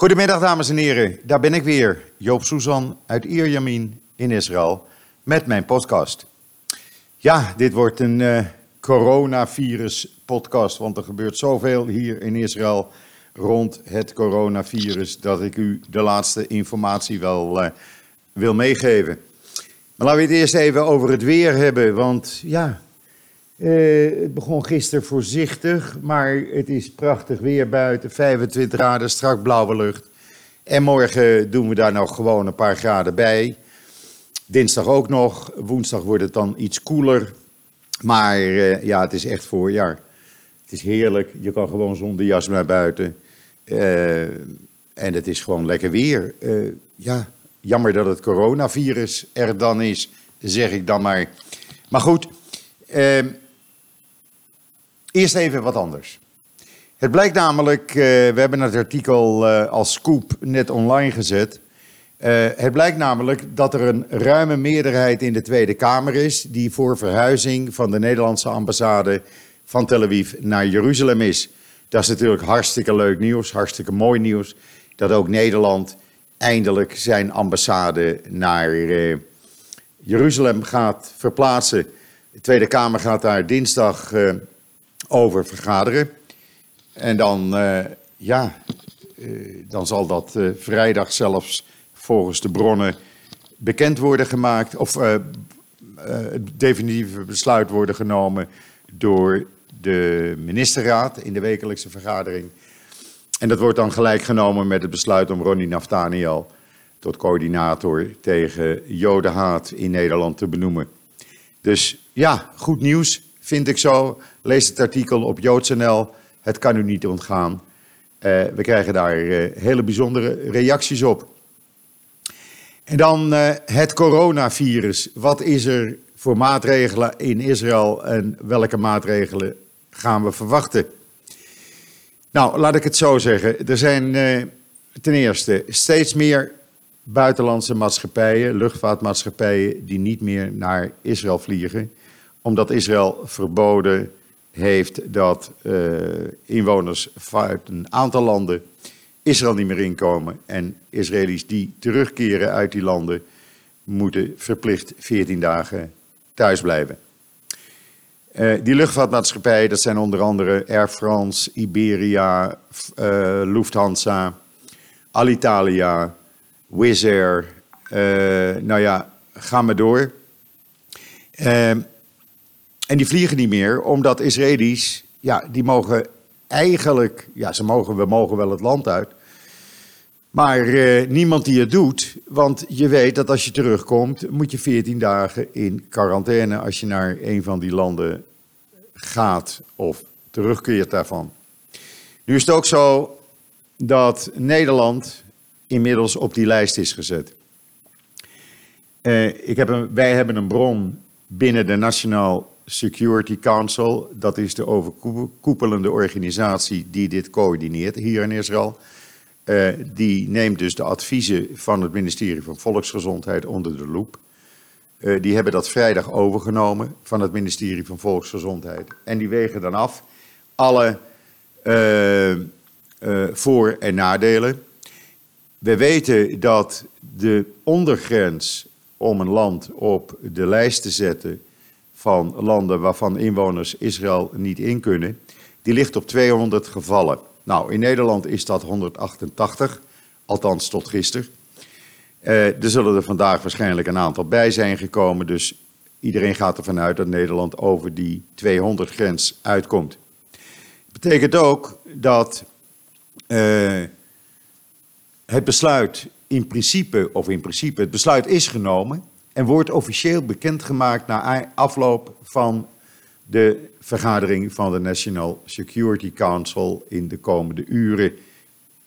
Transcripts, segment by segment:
Goedemiddag dames en heren, daar ben ik weer, Joop Suzan uit Ierjamin in Israël met mijn podcast. Ja, dit wordt een uh, coronavirus podcast, want er gebeurt zoveel hier in Israël rond het coronavirus dat ik u de laatste informatie wel uh, wil meegeven. Maar laten we het eerst even over het weer hebben, want ja, uh, het begon gisteren voorzichtig, maar het is prachtig weer buiten. 25 graden, strak blauwe lucht. En morgen doen we daar nog gewoon een paar graden bij. Dinsdag ook nog. Woensdag wordt het dan iets koeler. Maar uh, ja, het is echt voorjaar. Het is heerlijk. Je kan gewoon zonder jas naar buiten. Uh, en het is gewoon lekker weer. ja, jammer dat het coronavirus er dan is, zeg ik dan maar. Maar goed. Eerst even wat anders. Het blijkt namelijk, uh, we hebben het artikel uh, als scoop net online gezet. Uh, het blijkt namelijk dat er een ruime meerderheid in de Tweede Kamer is die voor verhuizing van de Nederlandse ambassade van Tel Aviv naar Jeruzalem is. Dat is natuurlijk hartstikke leuk nieuws, hartstikke mooi nieuws. Dat ook Nederland eindelijk zijn ambassade naar Jeruzalem gaat verplaatsen. De Tweede Kamer gaat daar dinsdag over vergaderen. En dan, uh, ja, uh, dan zal dat uh, vrijdag zelfs volgens de bronnen bekend worden gemaakt. Of het definitieve besluit worden genomen door de ministerraad in de wekelijkse vergadering. En dat wordt dan gelijk genomen met het besluit om Ronnie Naftaniel tot coördinator tegen jodenhaat in Nederland te benoemen. Dus ja, goed nieuws vind ik zo. Lees het artikel op joods.nl. Het kan u niet ontgaan. Uh, we krijgen daar uh, hele bijzondere reacties op. En dan uh, het coronavirus. Wat is er voor maatregelen in Israël en welke maatregelen gaan we verwachten? Nou, laat ik het zo zeggen. Er zijn ten eerste steeds meer buitenlandse maatschappijen, luchtvaartmaatschappijen, die niet meer naar Israël vliegen omdat Israël verboden heeft dat uh, inwoners uit een aantal landen Israël niet meer inkomen. En Israëli's die terugkeren uit die landen moeten verplicht 14 dagen thuis blijven. Uh, die luchtvaartmaatschappijen, dat zijn onder andere Air France, Iberia, uh, Lufthansa, Alitalia, Wizz Air. nou ja, ga maar door. En die vliegen niet meer, omdat Israëli's, ja, die mogen eigenlijk, ja, ze mogen, we mogen wel het land uit. Maar eh, niemand die het doet, want je weet dat als je terugkomt, moet je 14 dagen in quarantaine als je naar een van die landen gaat of terugkeert daarvan. Nu is het ook zo dat Nederland inmiddels op die lijst is gezet. Uh, ik heb een, wij hebben een bron binnen de Nationaal Security Council, dat is de overkoepelende organisatie die dit coördineert hier in Israël. Uh, die neemt dus de adviezen van het ministerie van Volksgezondheid onder de loep. Uh, die hebben dat vrijdag overgenomen van het ministerie van Volksgezondheid. En die wegen dan af alle uh, voor- en nadelen. We weten dat de ondergrens om een land op de lijst te zetten van landen waarvan inwoners Israël niet in kunnen, die ligt op 200 gevallen. Nou, in Nederland is dat 188, althans tot gisteren. Uh, er zullen er vandaag waarschijnlijk een aantal bij zijn gekomen, dus iedereen gaat ervan uit dat Nederland over die 200 grens uitkomt. Dat betekent ook dat uh, het besluit in principe, of in principe, het besluit is genomen en wordt officieel bekendgemaakt na afloop van de vergadering van de National Security Council in de komende uren.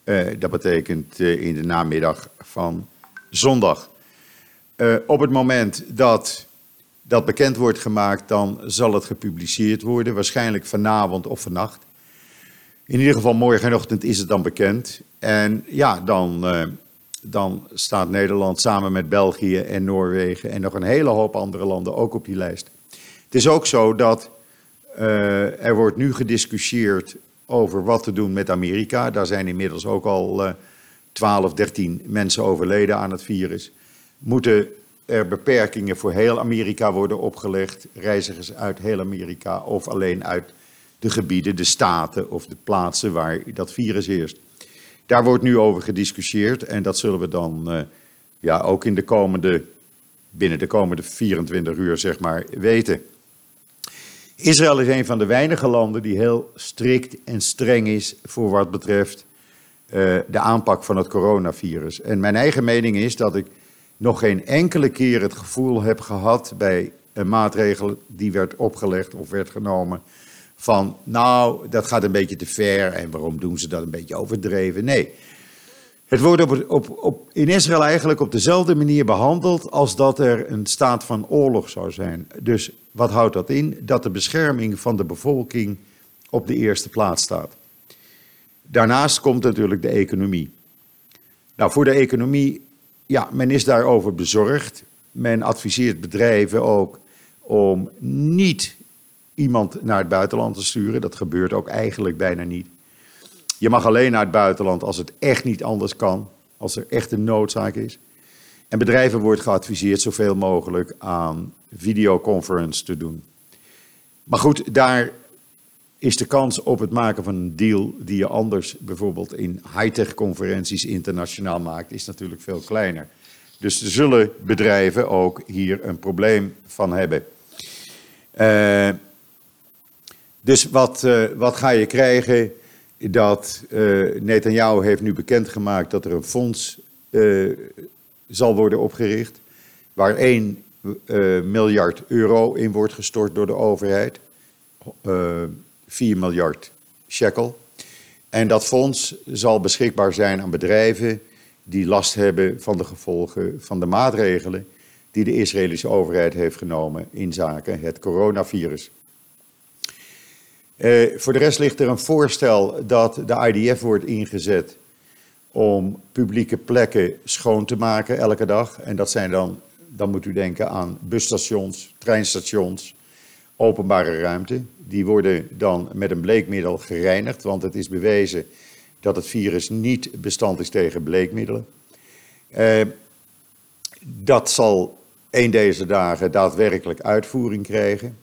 Uh, dat betekent uh, in de namiddag van zondag. Uh, op het moment dat dat bekend wordt gemaakt, dan zal het gepubliceerd worden, waarschijnlijk vanavond of vannacht. In ieder geval morgenochtend is het dan bekend. En ja, dan dan staat Nederland samen met België en Noorwegen en nog een hele hoop andere landen ook op die lijst. Het is ook zo dat uh, er wordt nu gediscussieerd over wat te doen met Amerika. Daar zijn inmiddels ook al uh, 12, 13 mensen overleden aan het virus. Moeten er beperkingen voor heel Amerika worden opgelegd? Reizigers uit heel Amerika of alleen uit de gebieden, de staten of de plaatsen waar dat virus heerst? Daar wordt nu over gediscussieerd en dat zullen we dan uh, ja, ook in de komende, binnen de komende 24 uur zeg maar, weten. Israël is een van de weinige landen die heel strikt en streng is voor wat betreft uh, de aanpak van het coronavirus. En mijn eigen mening is dat ik nog geen enkele keer het gevoel heb gehad bij een maatregel die werd opgelegd of werd genomen van nou, dat gaat een beetje te ver en waarom doen ze dat een beetje overdreven? Nee. Het wordt op, op, op, in Israël eigenlijk op dezelfde manier behandeld als dat er een staat van oorlog zou zijn. Dus wat houdt dat in? Dat de bescherming van de bevolking op de eerste plaats staat. Daarnaast komt natuurlijk de economie. Nou, voor de economie, ja, men is daarover bezorgd. Men adviseert bedrijven ook om niet iemand naar het buitenland te sturen. Dat gebeurt ook eigenlijk bijna niet. Je mag alleen naar het buitenland als het echt niet anders kan, als er echt een noodzaak is. En bedrijven wordt geadviseerd zoveel mogelijk aan videoconference te doen. Maar goed, daar is de kans op het maken van een deal die je anders bijvoorbeeld in high-tech conferenties internationaal maakt, is natuurlijk veel kleiner. Dus zullen bedrijven ook hier een probleem van hebben. Uh, dus wat, uh, wat ga je krijgen? Dat uh, Netanyahu heeft nu bekendgemaakt dat er een fonds uh, zal worden opgericht. Waar 1 miljard euro in wordt gestort door de overheid. 4 miljard shekel. En dat fonds zal beschikbaar zijn aan bedrijven die last hebben van de gevolgen van de maatregelen die de Israëlische overheid heeft genomen in zaken het coronavirus. Uh, voor de rest ligt er een voorstel dat de IDF wordt ingezet om publieke plekken schoon te maken elke dag. En dat zijn dan, dan moet u denken aan busstations, treinstations, openbare ruimte. Die worden dan met een bleekmiddel gereinigd, want het is bewezen dat het virus niet bestand is tegen bleekmiddelen. Uh, dat zal een deze dagen daadwerkelijk uitvoering krijgen.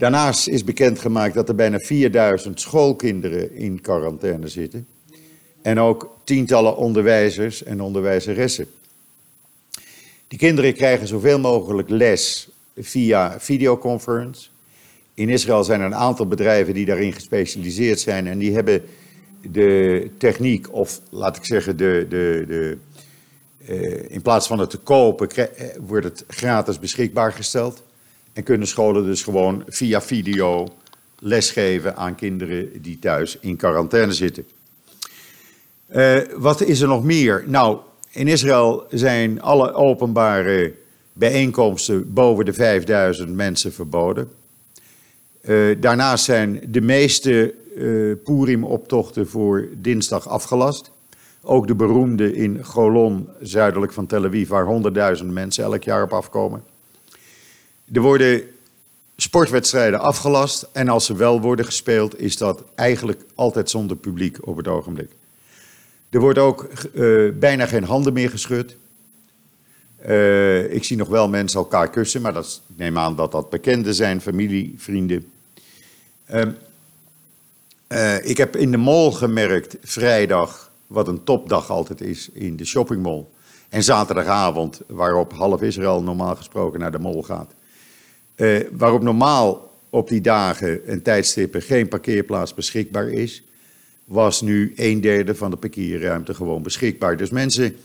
Daarnaast is bekendgemaakt dat er bijna 4000 schoolkinderen in quarantaine zitten. En ook tientallen onderwijzers en onderwijzeressen. Die kinderen krijgen zoveel mogelijk les via videoconference. In Israël zijn er een aantal bedrijven die daarin gespecialiseerd zijn en die hebben de techniek, of laat ik zeggen, de, de, de, uh, in plaats van het te kopen, eh, wordt het gratis beschikbaar gesteld. En kunnen scholen dus gewoon via video lesgeven aan kinderen die thuis in quarantaine zitten. Uh, wat is er nog meer? Nou, in Israël zijn alle openbare bijeenkomsten boven de 5000 mensen verboden. Uh, daarnaast zijn de meeste uh, Purim-optochten voor dinsdag afgelast. Ook de beroemde in Golon, zuidelijk van Tel Aviv, waar 100.000 mensen elk jaar op afkomen. Er worden sportwedstrijden afgelast en als ze wel worden gespeeld, is dat eigenlijk altijd zonder publiek op het ogenblik. Er wordt ook uh, bijna geen handen meer geschud. Uh, ik zie nog wel mensen elkaar kussen, maar dat, ik neem aan dat dat bekenden zijn, familie, vrienden. Uh, uh, ik heb in de mall gemerkt, vrijdag, wat een topdag altijd is in de shoppingmall. En zaterdagavond, waarop half Israël normaal gesproken naar de mall gaat. Uh, waarop normaal op die dagen en tijdstippen geen parkeerplaats beschikbaar is, was nu een derde van de parkeerruimte gewoon beschikbaar. Dus mensen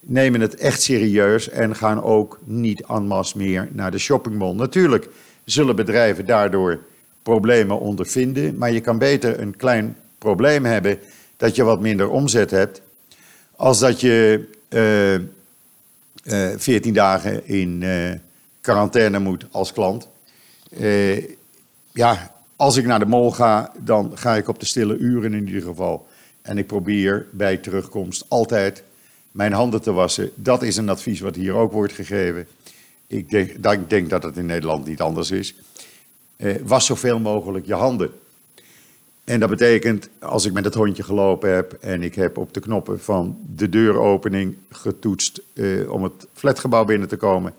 nemen het echt serieus en gaan ook niet en masse meer naar de shoppingmall. Natuurlijk zullen bedrijven daardoor problemen ondervinden, maar je kan beter een klein probleem hebben dat je wat minder omzet hebt, als dat je uh, uh, 14 dagen in quarantaine moet als klant. Uh, ja, als ik naar de mol ga, dan ga ik op de stille uren in ieder geval. En ik probeer bij terugkomst altijd mijn handen te wassen. Dat is een advies wat hier ook wordt gegeven. Ik denk, ik denk dat het in Nederland niet anders is. Uh, was zoveel mogelijk je handen. En dat betekent, als ik met het hondje gelopen heb en ik heb op de knoppen van de deuropening getoetst uh, om het flatgebouw binnen te komen,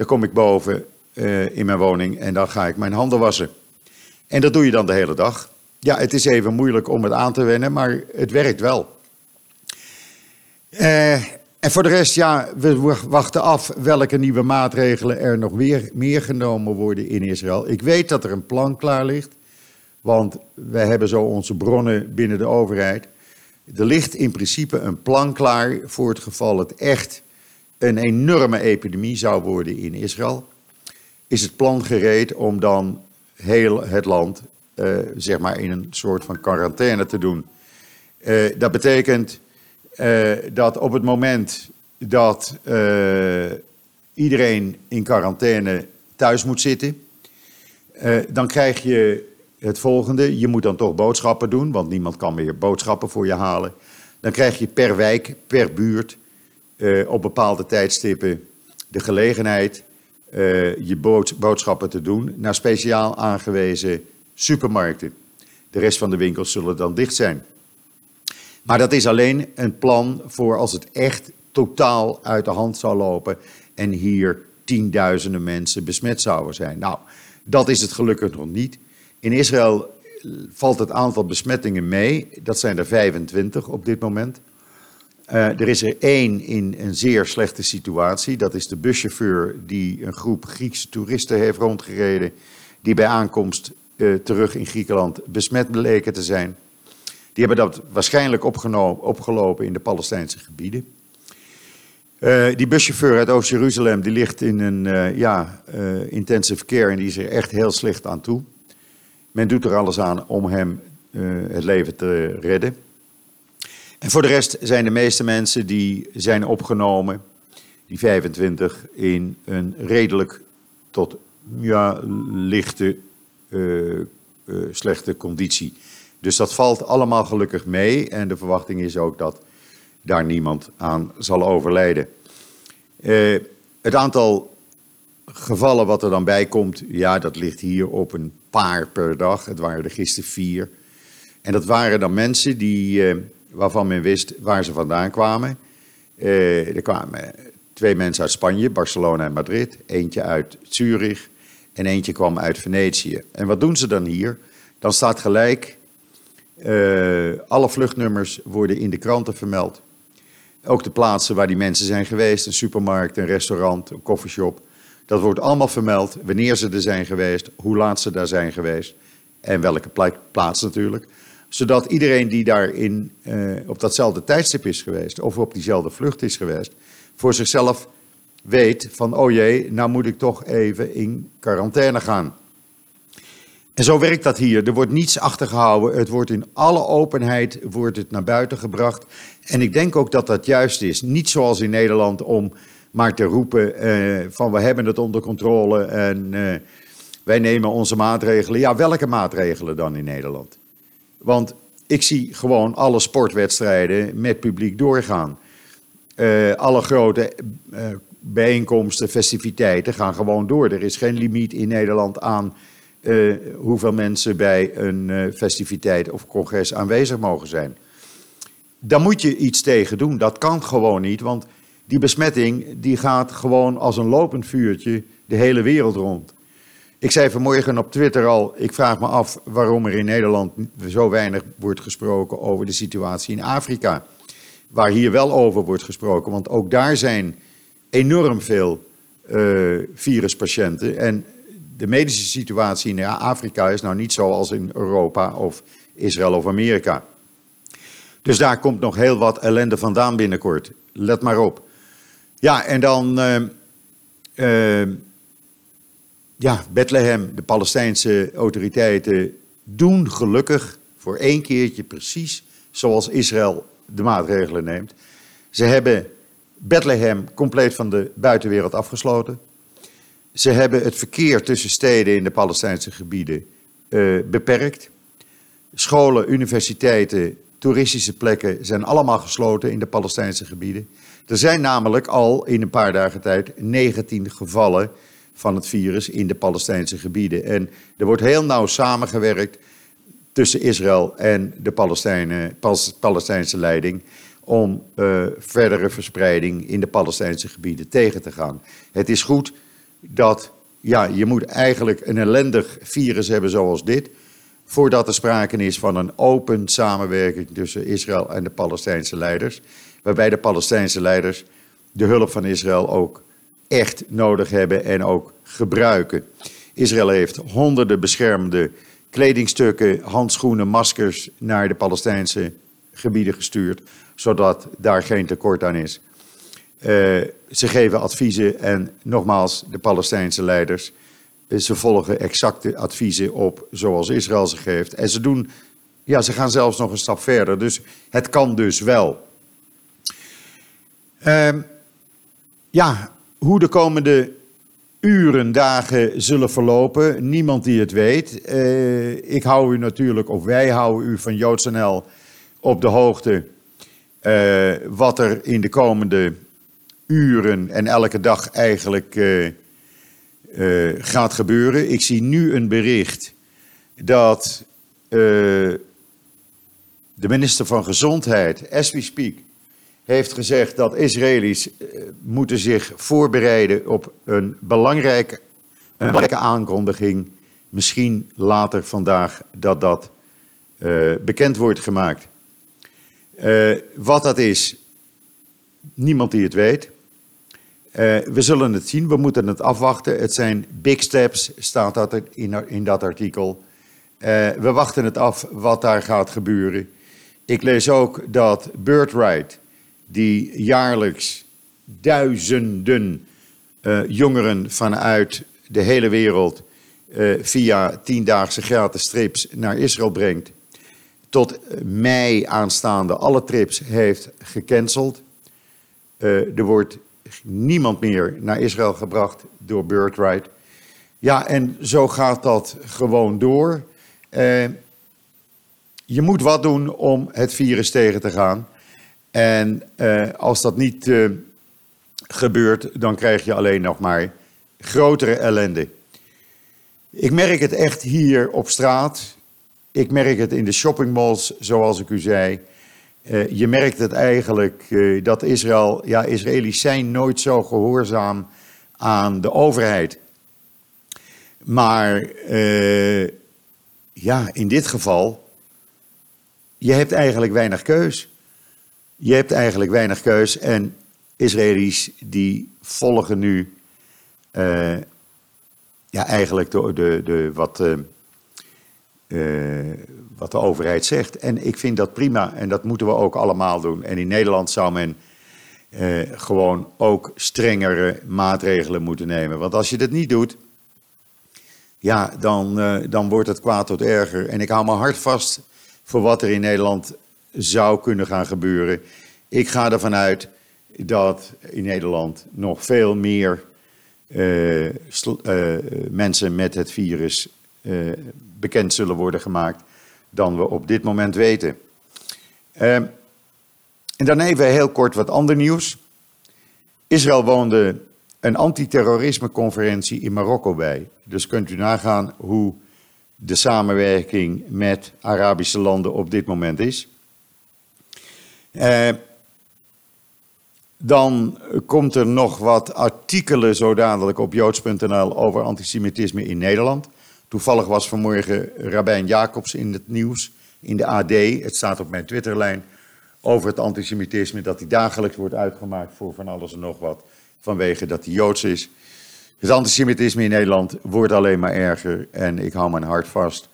dan kom ik boven uh, in mijn woning en dan ga ik mijn handen wassen. En dat doe je dan de hele dag. Ja, het is even moeilijk om het aan te wennen, maar het werkt wel. Uh, en voor de rest, ja, we wachten af welke nieuwe maatregelen er nog weer meer genomen worden in Israël. Ik weet dat er een plan klaar ligt. Want wij hebben zo onze bronnen binnen de overheid. Er ligt in principe een plan klaar voor het geval het echt een enorme epidemie zou worden in Israël. Is het plan gereed om dan heel het land uh, zeg maar in een soort van quarantaine te doen? Uh, dat betekent uh, dat op het moment dat iedereen in quarantaine thuis moet zitten, dan krijg je het volgende. Je moet dan toch boodschappen doen, want niemand kan meer boodschappen voor je halen. Dan krijg je per wijk, per buurt, uh, op bepaalde tijdstippen de gelegenheid uh, je boodschappen te doen naar speciaal aangewezen supermarkten. De rest van de winkels zullen dan dicht zijn. Maar dat is alleen een plan voor als het echt totaal uit de hand zou lopen en hier tienduizenden mensen besmet zouden zijn. Nou, dat is het gelukkig nog niet. In Israël valt het aantal besmettingen mee. Dat zijn er 25 op dit moment. Uh, er is er één in een zeer slechte situatie. Dat is de buschauffeur die een groep Griekse toeristen heeft rondgereden. Die bij aankomst uh, terug in Griekenland besmet bleken te zijn. Die hebben dat waarschijnlijk opgelopen in de Palestijnse gebieden. Uh, die buschauffeur uit Oost-Jeruzalem die ligt in een ja, intensive care en die is er echt heel slecht aan toe. Men doet er alles aan om hem uh, het leven te redden. En voor de rest zijn de meeste mensen die zijn opgenomen, die 25, in een redelijk tot lichte, uh, uh, slechte conditie. Dus dat valt allemaal gelukkig mee en de verwachting is ook dat daar niemand aan zal overlijden. het aantal gevallen wat er dan bij komt, ja, dat ligt hier op een paar per dag. Het waren er gisteren vier. En dat waren dan mensen die, eh, waarvan men wist waar ze vandaan kwamen. Eh, er kwamen twee mensen uit Spanje, Barcelona en Madrid. Eentje uit Zurich en eentje kwam uit Venetië. En wat doen ze dan hier? Dan staat gelijk, uh, alle vluchtnummers worden in de kranten vermeld. Ook de plaatsen waar die mensen zijn geweest, een supermarkt, een restaurant, een koffieshop. Dat wordt allemaal vermeld, wanneer ze er zijn geweest, hoe laat ze daar zijn geweest en welke plaats natuurlijk. Zodat iedereen die daar in, uh, op datzelfde tijdstip is geweest of op diezelfde vlucht is geweest, voor zichzelf weet van, oh jee, nou moet ik toch even in quarantaine gaan. En zo werkt dat hier. Er wordt niets achtergehouden. Het wordt in alle openheid wordt het naar buiten gebracht. En ik denk ook dat dat juist is. Niet zoals in Nederland om maar te roepen uh, van we hebben het onder controle en uh, wij nemen onze maatregelen. Ja, welke maatregelen dan in Nederland? Want ik zie gewoon alle sportwedstrijden met publiek doorgaan. Uh, alle grote bijeenkomsten, festiviteiten gaan gewoon door. Er is geen limiet in Nederland aan hoeveel mensen bij een festiviteit of congres aanwezig mogen zijn. Daar moet je iets tegen doen. Dat kan gewoon niet, want die besmetting die gaat gewoon als een lopend vuurtje de hele wereld rond. Ik zei vanmorgen op Twitter al, ik vraag me af waarom er in Nederland zo weinig wordt gesproken over de situatie in Afrika. Waar hier wel over wordt gesproken, want ook daar zijn enorm veel uh, viruspatiënten. En de medische situatie in Afrika is nou niet zoals in Europa of Israël of Amerika. Dus daar komt nog heel wat ellende vandaan binnenkort. Let maar op. Ja, en dan uh, uh, ja, Bethlehem, de Palestijnse autoriteiten doen gelukkig voor één keertje precies zoals Israël de maatregelen neemt. Ze hebben Bethlehem compleet van de buitenwereld afgesloten. Ze hebben het verkeer tussen steden in de Palestijnse gebieden uh, beperkt. Scholen, universiteiten, toeristische plekken zijn allemaal gesloten in de Palestijnse gebieden. Er zijn namelijk al in een paar dagen tijd 19 gevallen van het virus in de Palestijnse gebieden. En er wordt heel nauw samengewerkt tussen Israël en de Palestijnen, Palestijnse leiding om uh, verdere verspreiding in de Palestijnse gebieden tegen te gaan. Het is goed dat ja, je moet eigenlijk een ellendig virus hebben zoals dit, voordat er sprake is van een open samenwerking tussen Israël en de Palestijnse leiders, waarbij de Palestijnse leiders de hulp van Israël ook echt nodig hebben en ook gebruiken. Israël heeft honderden beschermende kledingstukken, handschoenen, maskers naar de Palestijnse gebieden gestuurd, zodat daar geen tekort aan is. Uh, ze geven adviezen en nogmaals, de Palestijnse leiders, uh, ze volgen exacte adviezen op zoals Israël ze geeft. En ze doen, ja, ze gaan zelfs nog een stap verder. Dus het kan dus wel. Uh, ja, hoe de komende uren, dagen zullen verlopen. Niemand die het weet. Uh, ik hou u natuurlijk, of wij houden u van JoodsNL op de hoogte. Uh, wat er in de komende uren en elke dag eigenlijk uh, gaat gebeuren. Ik zie nu een bericht dat de minister van Gezondheid, as we speak, heeft gezegd dat Israëli's uh, moeten zich voorbereiden op een belangrijke, een belangrijke aankondiging. Misschien later vandaag dat dat uh, bekend wordt gemaakt. Uh, wat dat is, niemand die het weet. we zullen het zien, we moeten het afwachten. Het zijn big steps, staat dat in, in dat artikel. we wachten het af wat daar gaat gebeuren. Ik lees ook dat Birthright die jaarlijks duizenden uh, jongeren vanuit de hele wereld uh, via tiendaagse gratis trips naar Israël brengt. Tot mei aanstaande alle trips heeft gecanceld. Uh, er wordt niemand meer naar Israël gebracht door Birthright. Ja, en zo gaat dat gewoon door. je moet wat doen om het virus tegen te gaan. En uh, als dat niet uh, gebeurt, dan krijg je alleen nog maar grotere ellende. Ik merk het echt hier op straat. Ik merk het in de shoppingmalls, zoals ik u zei. Uh, je merkt het eigenlijk dat Israël, ja, Israëli's zijn nooit zo gehoorzaam aan de overheid. Maar ja, in dit geval, je hebt eigenlijk weinig keus. Je hebt eigenlijk weinig keus en Israëli's die volgen nu uh, ja, eigenlijk de, de, de, wat, uh, uh, wat de overheid zegt. En ik vind dat prima en dat moeten we ook allemaal doen. En in Nederland zou men gewoon ook strengere maatregelen moeten nemen. Want als je dat niet doet, ja, dan, dan wordt het kwaad tot erger. En ik hou me hard vast voor wat er in Nederland zou kunnen gaan gebeuren. Ik ga ervan uit dat in Nederland nog veel meer uh, uh, mensen met het virus uh, bekend zullen worden gemaakt dan we op dit moment weten. Ehm, en dan even heel kort wat ander nieuws. Israël woonde een antiterrorismeconferentie in Marokko bij. Dus kunt u nagaan hoe de samenwerking met Arabische landen op dit moment is. Uh, dan komt er nog wat artikelen zo dadelijk op joods.nl over antisemitisme in Nederland. Toevallig was vanmorgen Rabijn Jacobs in het nieuws, in de AD. Het staat op mijn Twitterlijn over het antisemitisme dat hij dagelijks wordt uitgemaakt voor van alles en nog wat. Vanwege dat hij joods is. Het antisemitisme in Nederland wordt alleen maar erger. En ik hou mijn hart vast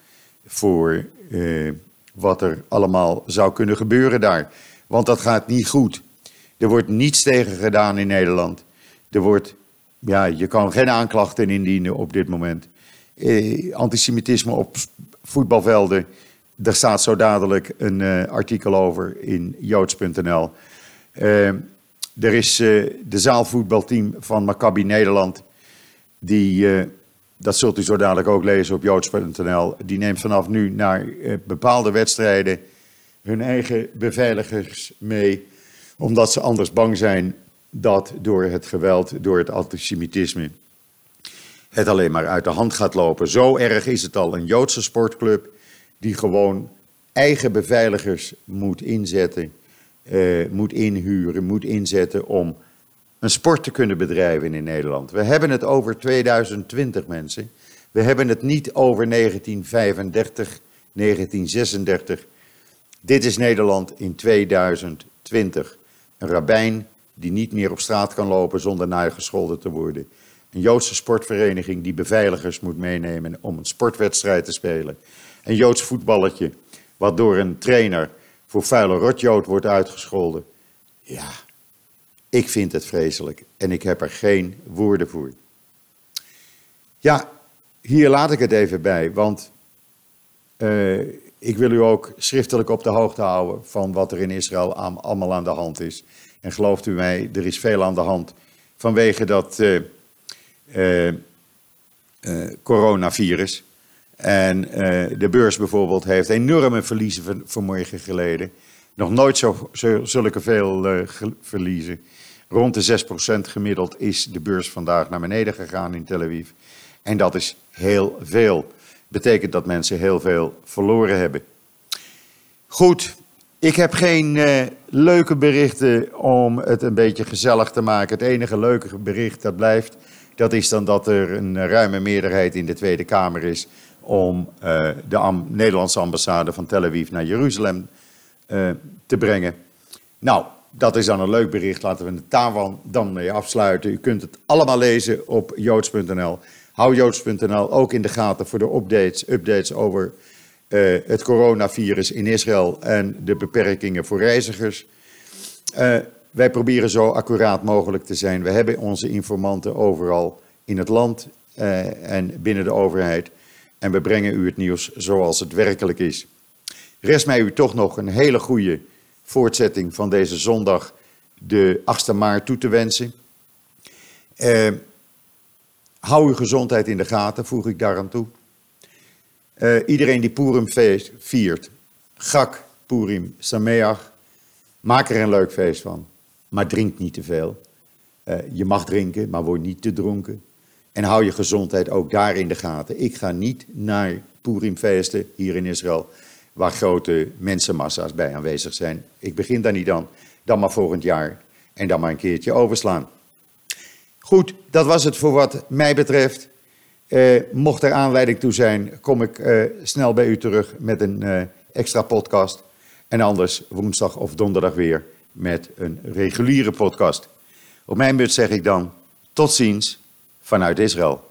voor eh, wat er allemaal zou kunnen gebeuren daar. Want dat gaat niet goed. Er wordt niets tegen gedaan in Nederland. Er wordt, ja, je kan geen aanklachten indienen op dit moment. Eh, antisemitisme op voetbalvelden. Daar staat zo dadelijk een uh, artikel over in joods.nl. Uh, er is uh, de zaalvoetbalteam van Maccabi Nederland. Die, dat zult u zo dadelijk ook lezen op joods.nl. Die neemt vanaf nu naar bepaalde wedstrijden hun eigen beveiligers mee omdat ze anders bang zijn dat door het geweld, door het antisemitisme, het alleen maar uit de hand gaat lopen. Zo erg is het al. Een Joodse sportclub die gewoon eigen beveiligers moet inzetten, uh, moet inhuren, moet inzetten om een sport te kunnen bedrijven in Nederland. We hebben het over 2020 mensen. We hebben het niet over 1935, 1936. Dit is Nederland in 2020. Een rabbijn die niet meer op straat kan lopen zonder nagescholden te worden. Een Joodse sportvereniging die beveiligers moet meenemen om een sportwedstrijd te spelen. Een Joods voetballetje wat door een trainer voor vuile rotjood wordt uitgescholden. Ja, ik vind het vreselijk en ik heb er geen woorden voor. Ja, hier laat ik het even bij, want uh, ik wil u ook schriftelijk op de hoogte houden van wat er in Israël allemaal aan de hand is. En gelooft u mij, er is veel aan de hand vanwege dat uh, uh, coronavirus. En de beurs bijvoorbeeld heeft enorme verliezen vanmorgen geleden. Nog nooit zo zulke veel verliezen. Rond de 6% gemiddeld is de beurs vandaag naar beneden gegaan in Tel Aviv. En dat is heel veel betekent dat mensen heel veel verloren hebben. Goed, ik heb geen uh, leuke berichten om het een beetje gezellig te maken. Het enige leuke bericht dat blijft, dat is dan dat er een ruime meerderheid in de Tweede Kamer is om uh, de Nederlandse ambassade van Tel Aviv naar Jeruzalem uh, te brengen. Nou, dat is dan een leuk bericht. Laten we het daar dan mee afsluiten. U kunt het allemaal lezen op joods.nl. Hou joods.nl ook in de gaten voor de updates, updates over uh, het coronavirus in Israël en de beperkingen voor reizigers. Uh, wij proberen zo accuraat mogelijk te zijn. We hebben onze informanten overal in het land uh, en binnen de overheid. En we brengen u het nieuws zoals het werkelijk is. Rest mij u toch nog een hele goede voortzetting van deze zondag, de 8e maart, toe te wensen. Hou uw gezondheid in de gaten, voeg ik daaraan toe. Uh, iedereen die Purim feest viert, Gak, Purim, Sameach, maak er een leuk feest van. Maar drink niet te veel. Uh, je mag drinken, maar word niet te dronken. En hou je gezondheid ook daar in de gaten. Ik ga niet naar Purimfeesten hier in Israël, waar grote mensenmassa's bij aanwezig zijn. Ik begin daar niet aan. Dan maar volgend jaar. En dan maar een keertje overslaan. Goed, dat was het voor wat mij betreft. Uh, mocht er aanleiding toe zijn, kom ik uh, snel bij u terug met een uh, extra podcast. En anders woensdag of donderdag weer met een reguliere podcast. Op mijn beurt zeg ik dan tot ziens vanuit Israël.